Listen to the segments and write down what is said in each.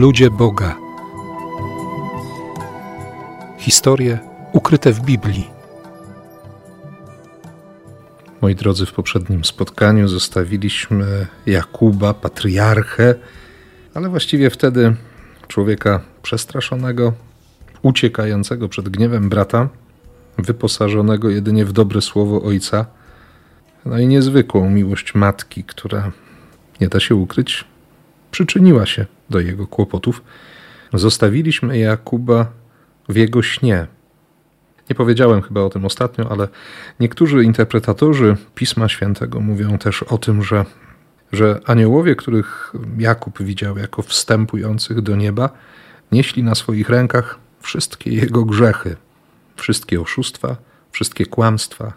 Ludzie Boga. Historie ukryte w Biblii. Moi drodzy, w poprzednim spotkaniu zostawiliśmy Jakuba, patriarchę, ale właściwie wtedy człowieka przestraszonego, uciekającego przed gniewem brata, wyposażonego jedynie w dobre słowo ojca, no i niezwykłą miłość matki, która, nie da się ukryć, przyczyniła się do jego kłopotów. Zostawiliśmy Jakuba w jego śnie. Nie powiedziałem chyba o tym ostatnio, ale niektórzy interpretatorzy Pisma Świętego mówią też o tym, że, że aniołowie, których Jakub widział jako wstępujących do nieba, nieśli na swoich rękach wszystkie jego grzechy, wszystkie oszustwa, wszystkie kłamstwa,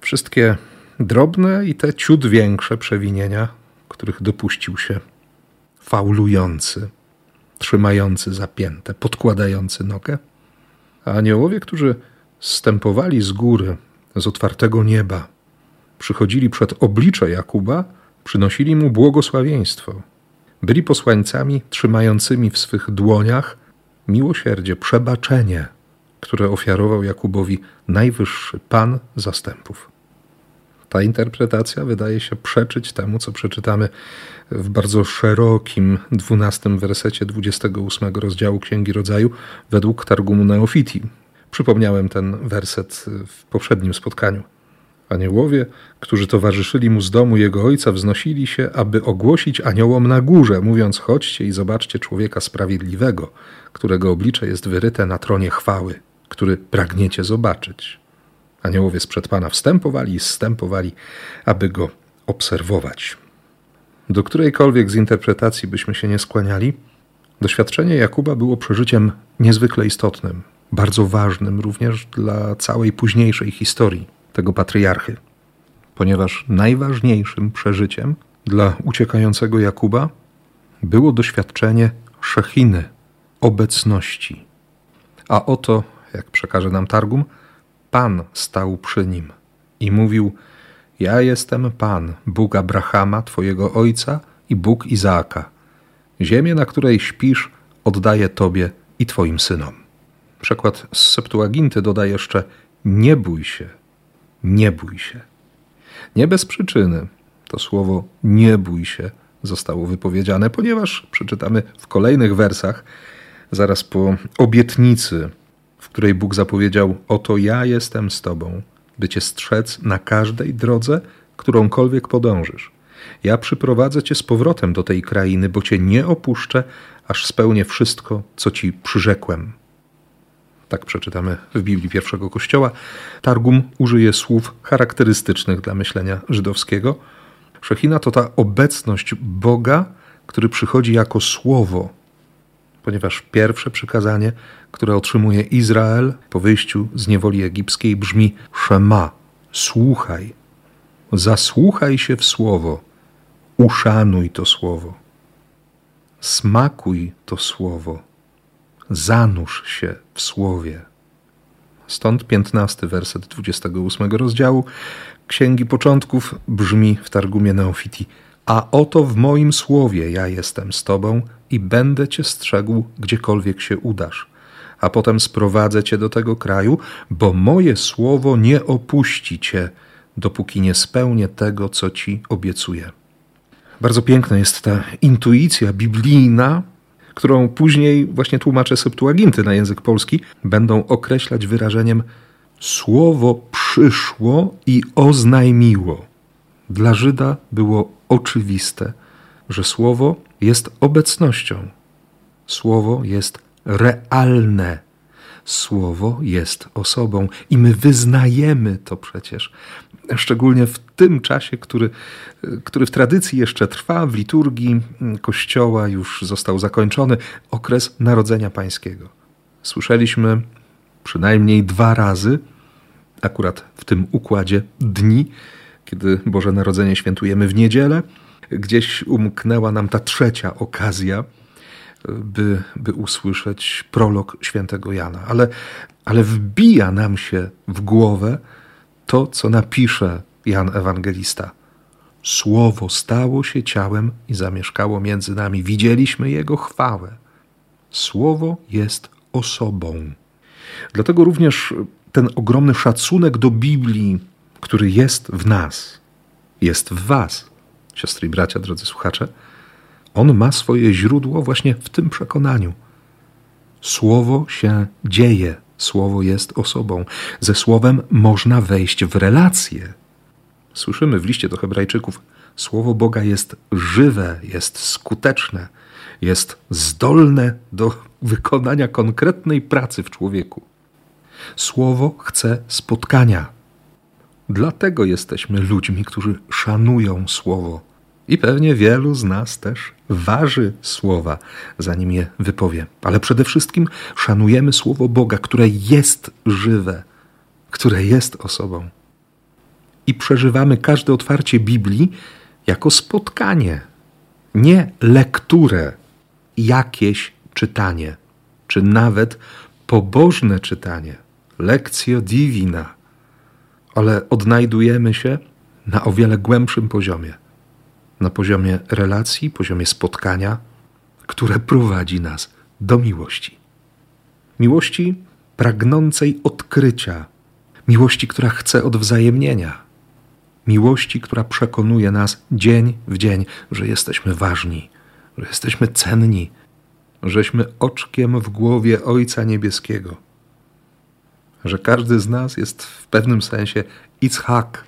wszystkie drobne i te ciut większe przewinienia, których dopuścił się faulujący, trzymający zapięte, podkładający nogę. A aniołowie, którzy stępowali z góry, z otwartego nieba, przychodzili przed oblicze Jakuba, przynosili mu błogosławieństwo. Byli posłańcami trzymającymi w swych dłoniach miłosierdzie, przebaczenie, które ofiarował Jakubowi najwyższy Pan zastępów. Ta interpretacja wydaje się przeczyć temu, co przeczytamy w bardzo szerokim dwunastym wersecie 28 rozdziału Księgi Rodzaju według Targumu Neofiti. Przypomniałem ten werset w poprzednim spotkaniu. Aniołowie, którzy towarzyszyli mu z domu jego ojca, wznosili się, aby ogłosić aniołom na górze, mówiąc: Chodźcie i zobaczcie człowieka sprawiedliwego, którego oblicze jest wyryte na tronie chwały, który pragniecie zobaczyć. Aniołowie sprzed Pana wstępowali i zstępowali, aby go obserwować. Do którejkolwiek z interpretacji byśmy się nie skłaniali, doświadczenie Jakuba było przeżyciem niezwykle istotnym, bardzo ważnym również dla całej późniejszej historii tego patriarchy, ponieważ najważniejszym przeżyciem dla uciekającego Jakuba było doświadczenie szechiny, obecności. A oto, jak przekaże nam Targum, Pan stał przy nim i mówił: Ja jestem Pan, Bóg Abrahama, Twojego ojca i Bóg Izaaka. Ziemię, na której śpisz, oddaję Tobie i Twoim synom. Przekład z Septuaginty doda jeszcze: Nie bój się, nie bój się. Nie bez przyczyny to słowo nie bój się zostało wypowiedziane, ponieważ przeczytamy w kolejnych wersach, zaraz po obietnicy w której Bóg zapowiedział: Oto ja jestem z Tobą, by Cię strzec na każdej drodze, którąkolwiek podążysz. Ja przyprowadzę Cię z powrotem do tej krainy, bo Cię nie opuszczę, aż spełnię wszystko, co Ci przyrzekłem. Tak przeczytamy w Biblii pierwszego Kościoła. Targum użyje słów charakterystycznych dla myślenia żydowskiego. Szechina to ta obecność Boga, który przychodzi jako słowo ponieważ pierwsze przykazanie, które otrzymuje Izrael po wyjściu z niewoli egipskiej, brzmi: Szema, słuchaj, zasłuchaj się w słowo, uszanuj to słowo, smakuj to słowo, zanurz się w słowie. Stąd piętnasty werset 28 rozdziału Księgi Początków brzmi w Targumie Neofiti: A oto w moim słowie ja jestem z Tobą i będę cię strzegł, gdziekolwiek się udasz. A potem sprowadzę cię do tego kraju, bo moje słowo nie opuści cię, dopóki nie spełnię tego, co ci obiecuję. Bardzo piękna jest ta intuicja biblijna, którą później właśnie tłumacze Septuaginty na język polski będą określać wyrażeniem słowo przyszło i oznajmiło. Dla Żyda było oczywiste, że słowo jest obecnością. Słowo jest realne. Słowo jest osobą i my wyznajemy to przecież. Szczególnie w tym czasie, który, który w tradycji jeszcze trwa, w liturgii Kościoła już został zakończony okres Narodzenia Pańskiego. Słyszeliśmy przynajmniej dwa razy, akurat w tym układzie dni, kiedy Boże Narodzenie świętujemy w niedzielę, gdzieś umknęła nam ta trzecia okazja, by, by usłyszeć prolog świętego Jana. Ale, ale wbija nam się w głowę to, co napisze Jan Ewangelista. Słowo stało się ciałem i zamieszkało między nami. Widzieliśmy Jego chwałę. Słowo jest osobą. Dlatego również ten ogromny szacunek do Biblii, który jest w nas, jest w Was, siostry i bracia, drodzy słuchacze, on ma swoje źródło właśnie w tym przekonaniu. Słowo się dzieje, słowo jest osobą. Ze słowem można wejść w relacje. Słyszymy w liście do Hebrajczyków: Słowo Boga jest żywe, jest skuteczne, jest zdolne do wykonania konkretnej pracy w człowieku. Słowo chce spotkania. Dlatego jesteśmy ludźmi, którzy szanują Słowo. I pewnie wielu z nas też waży słowa, zanim je wypowie. Ale przede wszystkim szanujemy Słowo Boga, które jest żywe, które jest osobą. I przeżywamy każde otwarcie Biblii jako spotkanie, nie lekturę, jakieś czytanie, czy nawet pobożne czytanie, lekcjo divina, ale odnajdujemy się na o wiele głębszym poziomie, na poziomie relacji, poziomie spotkania, które prowadzi nas do miłości. Miłości pragnącej odkrycia, miłości, która chce odwzajemnienia, miłości, która przekonuje nas dzień w dzień, że jesteśmy ważni, że jesteśmy cenni, żeśmy oczkiem w głowie Ojca Niebieskiego, że każdy z nas jest w pewnym sensie Ichak,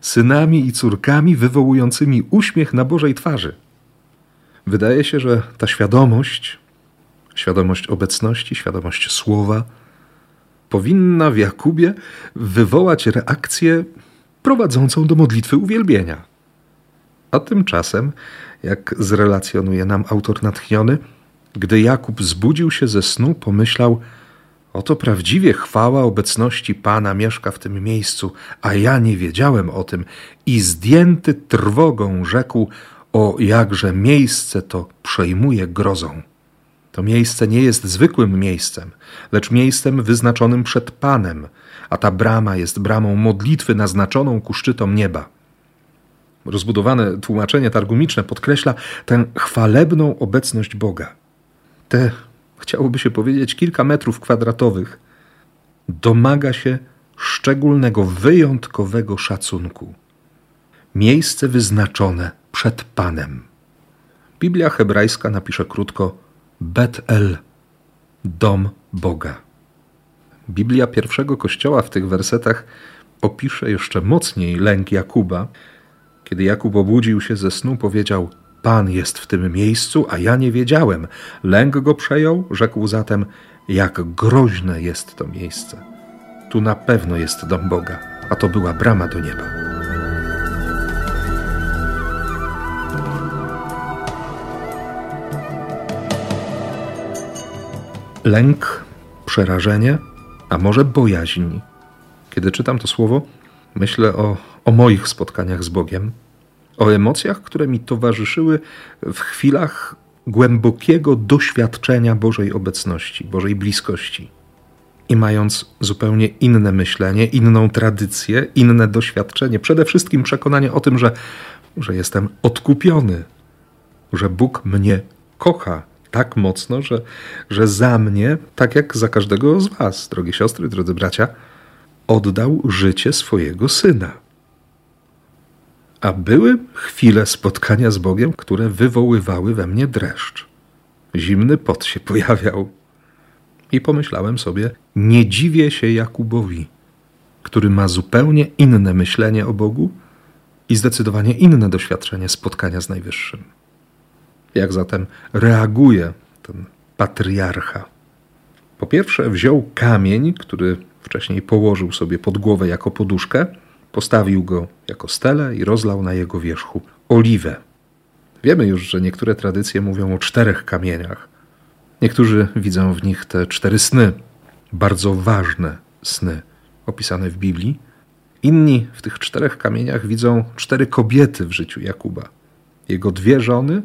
synami i córkami wywołującymi uśmiech na Bożej twarzy. Wydaje się, że ta świadomość, świadomość obecności, świadomość słowa, powinna w Jakubie wywołać reakcję prowadzącą do modlitwy uwielbienia. A tymczasem, jak zrelacjonuje nam autor natchniony, gdy Jakub zbudził się ze snu, pomyślał: Oto prawdziwie chwała obecności Pana mieszka w tym miejscu, a ja nie wiedziałem o tym, i zdjęty trwogą rzekł: O jakże miejsce to przejmuje grozą. To miejsce nie jest zwykłym miejscem, lecz miejscem wyznaczonym przed Panem, a ta brama jest bramą modlitwy naznaczoną ku szczytom nieba. Rozbudowane tłumaczenie targumiczne podkreśla tę chwalebną obecność Boga. Te, chciałoby się powiedzieć, kilka metrów kwadratowych domaga się szczególnego, wyjątkowego szacunku. Miejsce wyznaczone przed Panem. Biblia hebrajska napisze krótko Bet-El, dom Boga. Biblia pierwszego kościoła w tych wersetach opisze jeszcze mocniej lęk Jakuba. Kiedy Jakub obudził się ze snu, powiedział: Pan jest w tym miejscu, a ja nie wiedziałem. Lęk go przejął, rzekł zatem: Jak groźne jest to miejsce. Tu na pewno jest dom Boga, a to była brama do nieba. Lęk, przerażenie, a może bojaźń. Kiedy czytam to słowo, myślę o, o moich spotkaniach z Bogiem, o emocjach, które mi towarzyszyły w chwilach głębokiego doświadczenia Bożej obecności, Bożej bliskości. I mając zupełnie inne myślenie, inną tradycję, inne doświadczenie, przede wszystkim przekonanie o tym, że, że jestem odkupiony, że Bóg mnie kocha tak mocno, że, że za mnie, tak jak za każdego z Was, drogie siostry, drodzy bracia, oddał życie swojego syna. A były chwile spotkania z Bogiem, które wywoływały we mnie dreszcz. Zimny pot się pojawiał. I pomyślałem sobie, nie dziwię się Jakubowi, który ma zupełnie inne myślenie o Bogu i zdecydowanie inne doświadczenie spotkania z Najwyższym. Jak zatem reaguje ten patriarcha? Po pierwsze, wziął kamień, który wcześniej położył sobie pod głowę jako poduszkę, postawił go jako stelę i rozlał na jego wierzchu oliwę. Wiemy już, że niektóre tradycje mówią o czterech kamieniach. Niektórzy widzą w nich te cztery sny, bardzo ważne sny opisane w Biblii. Inni w tych czterech kamieniach widzą cztery kobiety w życiu Jakuba: jego dwie żony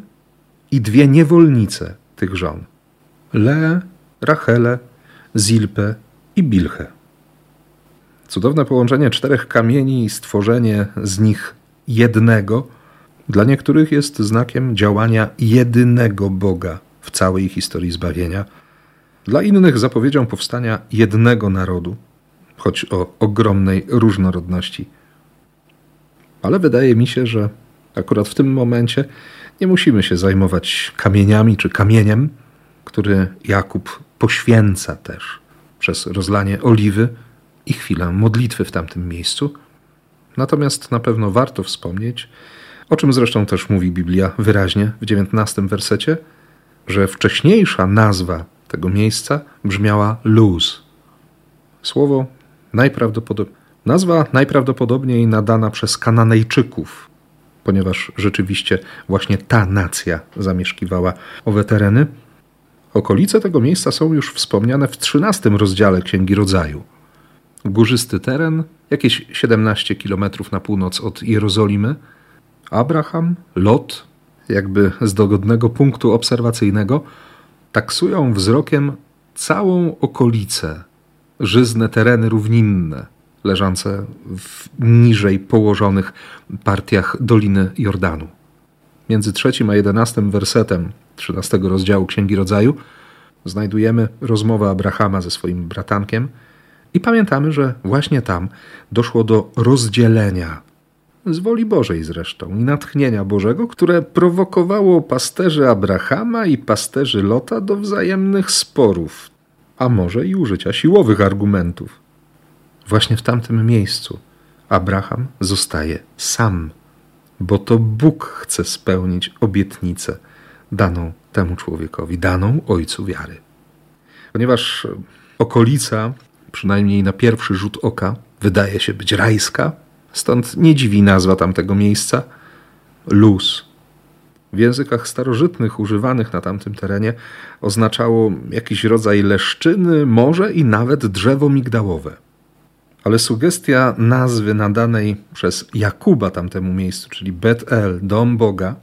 i dwie niewolnice tych żon: Le, Rachele, Zilpę i Bilchę. Cudowne połączenie czterech kamieni i stworzenie z nich jednego dla niektórych jest znakiem działania jedynego Boga w całej historii zbawienia, dla innych zapowiedzią powstania jednego narodu, choć o ogromnej różnorodności. Ale wydaje mi się, że akurat w tym momencie nie musimy się zajmować kamieniami czy kamieniem, który Jakub poświęca też przez rozlanie oliwy i chwilę modlitwy w tamtym miejscu. Natomiast na pewno warto wspomnieć, o czym zresztą też mówi Biblia wyraźnie w dziewiętnastym wersecie, że wcześniejsza nazwa tego miejsca brzmiała Luz. Słowo najprawdopodobniej, nazwa najprawdopodobniej nadana przez Kananejczyków, ponieważ rzeczywiście właśnie ta nacja zamieszkiwała owe tereny. Okolice tego miejsca są już wspomniane w XIII rozdziale Księgi Rodzaju. Górzysty teren, jakieś 17 kilometrów na północ od Jerozolimy. Abraham, Lot, jakby z dogodnego punktu obserwacyjnego, taksują wzrokiem całą okolicę, żyzne tereny równinne, leżące w niżej położonych partiach Doliny Jordanu. Między trzecim a jedenastym wersetem 13 rozdziału Księgi Rodzaju znajdujemy rozmowę Abrahama ze swoim bratankiem i pamiętamy, że właśnie tam doszło do rozdzielenia z woli Bożej zresztą i natchnienia Bożego, które prowokowało pasterzy Abrahama i pasterzy Lota do wzajemnych sporów, a może i użycia siłowych argumentów. Właśnie w tamtym miejscu Abraham zostaje sam, bo to Bóg chce spełnić obietnicę daną temu człowiekowi, daną ojcu wiary. Ponieważ okolica, przynajmniej na pierwszy rzut oka, wydaje się być rajska, Stąd nie dziwi nazwa tamtego miejsca luz. W językach starożytnych używanych na tamtym terenie oznaczało jakiś rodzaj leszczyny, może i nawet drzewo migdałowe. Ale sugestia nazwy nadanej przez Jakuba tamtemu miejscu, czyli Bet-El, dom Boga,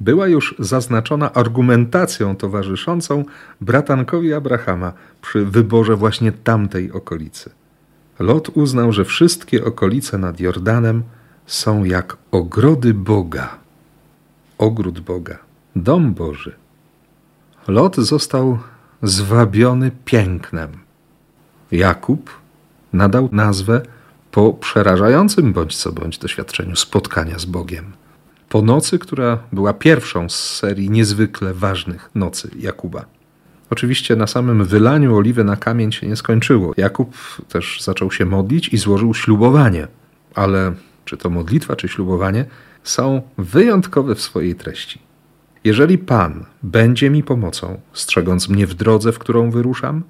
była już zaznaczona argumentacją towarzyszącą bratankowi Abrahama przy wyborze właśnie tamtej okolicy. Lot uznał, że wszystkie okolice nad Jordanem są jak ogrody Boga, ogród Boga, dom Boży. Lot został zwabiony pięknem. Jakub nadał nazwę po przerażającym bądź co bądź doświadczeniu spotkania z Bogiem. Po nocy, która była pierwszą z serii niezwykle ważnych nocy Jakuba. Oczywiście na samym wylaniu oliwy na kamień się nie skończyło. Jakub też zaczął się modlić i złożył ślubowanie, ale czy to modlitwa, czy ślubowanie są wyjątkowe w swojej treści. Jeżeli Pan będzie mi pomocą, strzegąc mnie w drodze, w którą wyruszam,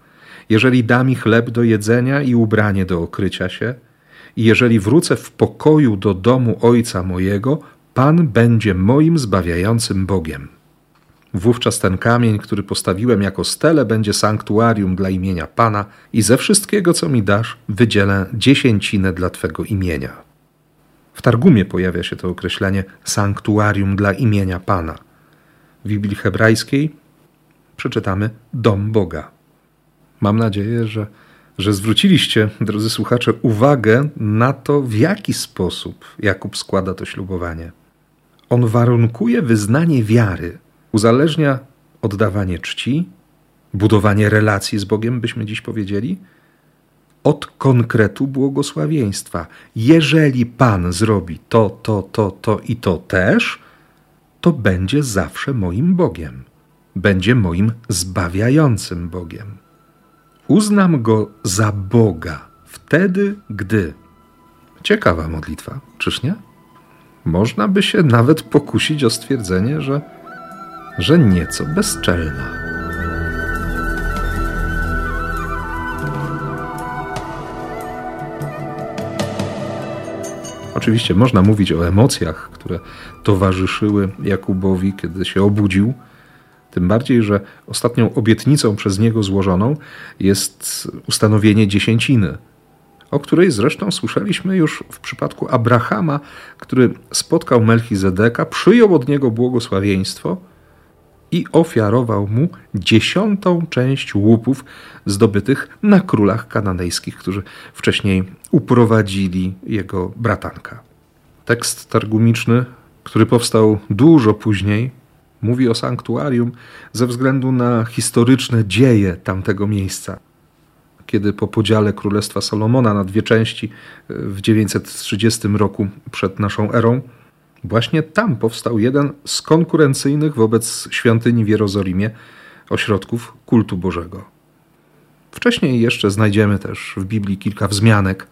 jeżeli da mi chleb do jedzenia i ubranie do okrycia się, i jeżeli wrócę w pokoju do domu Ojca mojego, Pan będzie moim zbawiającym Bogiem. Wówczas ten kamień, który postawiłem jako stele, będzie sanktuarium dla imienia Pana i ze wszystkiego, co mi dasz, wydzielę dziesięcinę dla Twego imienia. W Targumie pojawia się to określenie sanktuarium dla imienia Pana. W Biblii hebrajskiej przeczytamy dom Boga. Mam nadzieję, że, że zwróciliście, drodzy słuchacze, uwagę na to, w jaki sposób Jakub składa to ślubowanie. On warunkuje wyznanie wiary uzależnia oddawanie czci, budowanie relacji z Bogiem, byśmy dziś powiedzieli, od konkretu błogosławieństwa. Jeżeli Pan zrobi to, to, to, to i to też, to będzie zawsze moim Bogiem. Będzie moim zbawiającym Bogiem. Uznam go za Boga wtedy, gdy. Ciekawa modlitwa, czyż nie? Można by się nawet pokusić o stwierdzenie, że że nieco bezczelna. Oczywiście można mówić o emocjach, które towarzyszyły Jakubowi, kiedy się obudził. Tym bardziej, że ostatnią obietnicą przez niego złożoną jest ustanowienie dziesięciny, o której zresztą słyszeliśmy już w przypadku Abrahama, który spotkał Melchizedeka, przyjął od niego błogosławieństwo i ofiarował mu dziesiątą część łupów zdobytych na królach kananejskich, którzy wcześniej uprowadzili jego bratanka. Tekst targumiczny, który powstał dużo później, Mówi o sanktuarium ze względu na historyczne dzieje tamtego miejsca. Kiedy po podziale Królestwa Salomona na dwie części w 930 roku przed naszą erą, właśnie tam powstał jeden z konkurencyjnych wobec świątyni w Jerozolimie ośrodków kultu Bożego. Wcześniej jeszcze znajdziemy też w Biblii kilka wzmianek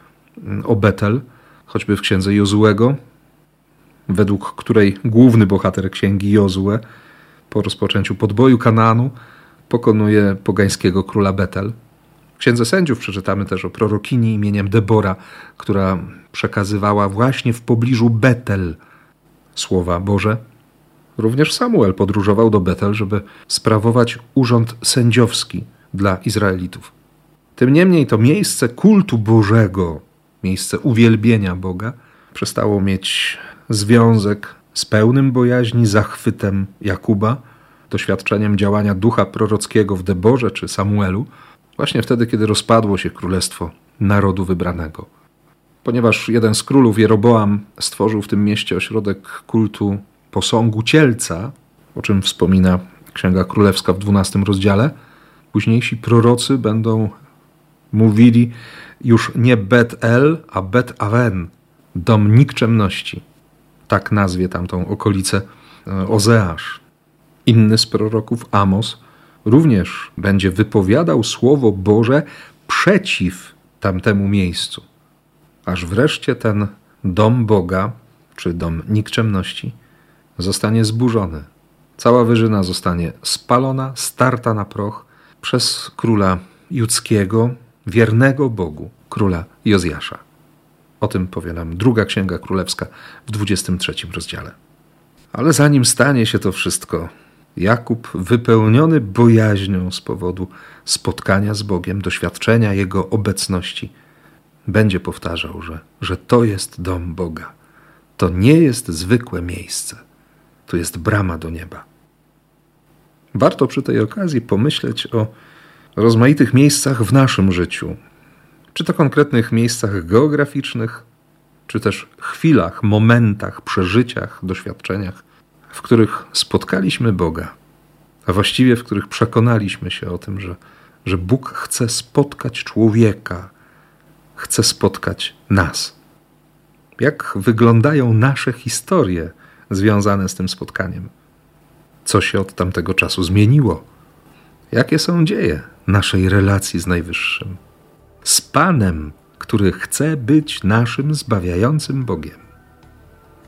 o Betel, choćby w księdze Jozułego, według której główny bohater księgi Jozue po rozpoczęciu podboju Kanaanu pokonuje pogańskiego króla Betel. Księdze sędziów przeczytamy też o prorokini imieniem Debora, która przekazywała właśnie w pobliżu Betel słowa Boże. Również Samuel podróżował do Betel, żeby sprawować urząd sędziowski dla Izraelitów. Tym niemniej to miejsce kultu Bożego, miejsce uwielbienia Boga, przestało mieć związek z pełnym bojaźni zachwytem Jakuba, doświadczeniem działania ducha prorockiego w Deborze czy Samuelu, właśnie wtedy, kiedy rozpadło się królestwo narodu wybranego. Ponieważ jeden z królów, Jeroboam, stworzył w tym mieście ośrodek kultu posągu cielca, o czym wspomina Księga Królewska w XII rozdziale, późniejsi prorocy będą mówili już nie Bet-El, a Bet-Aven, dom nikczemności. Tak nazwie tamtą okolicę e, Ozeasz. Inny z proroków, Amos, również będzie wypowiadał słowo Boże przeciw tamtemu miejscu. Aż wreszcie ten dom Boga, czy dom nikczemności, zostanie zburzony. Cała wyżyna zostanie spalona, starta na proch przez króla judzkiego, wiernego Bogu, króla Jozjasza. O tym powie nam druga księga królewska w 23 rozdziale. Ale zanim stanie się to wszystko, Jakub, wypełniony bojaźnią z powodu spotkania z Bogiem, doświadczenia Jego obecności, będzie powtarzał, że, że to jest dom Boga. To nie jest zwykłe miejsce, to jest brama do nieba. Warto przy tej okazji pomyśleć o rozmaitych miejscach w naszym życiu, czy to konkretnych miejscach geograficznych, czy też chwilach, momentach, przeżyciach, doświadczeniach, w których spotkaliśmy Boga, a właściwie w których przekonaliśmy się o tym, że, że Bóg chce spotkać człowieka, chce spotkać nas. Jak wyglądają nasze historie związane z tym spotkaniem? Co się od tamtego czasu zmieniło? Jakie są dzieje naszej relacji z Najwyższym? z Panem, który chce być naszym zbawiającym Bogiem.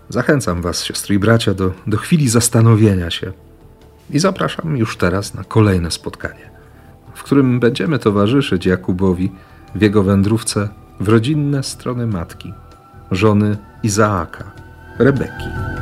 Zachęcam Was, siostry i bracia, do, do chwili zastanowienia się i zapraszam już teraz na kolejne spotkanie, w którym będziemy towarzyszyć Jakubowi w jego wędrówce w rodzinne strony matki, żony Izaaka, Rebeki.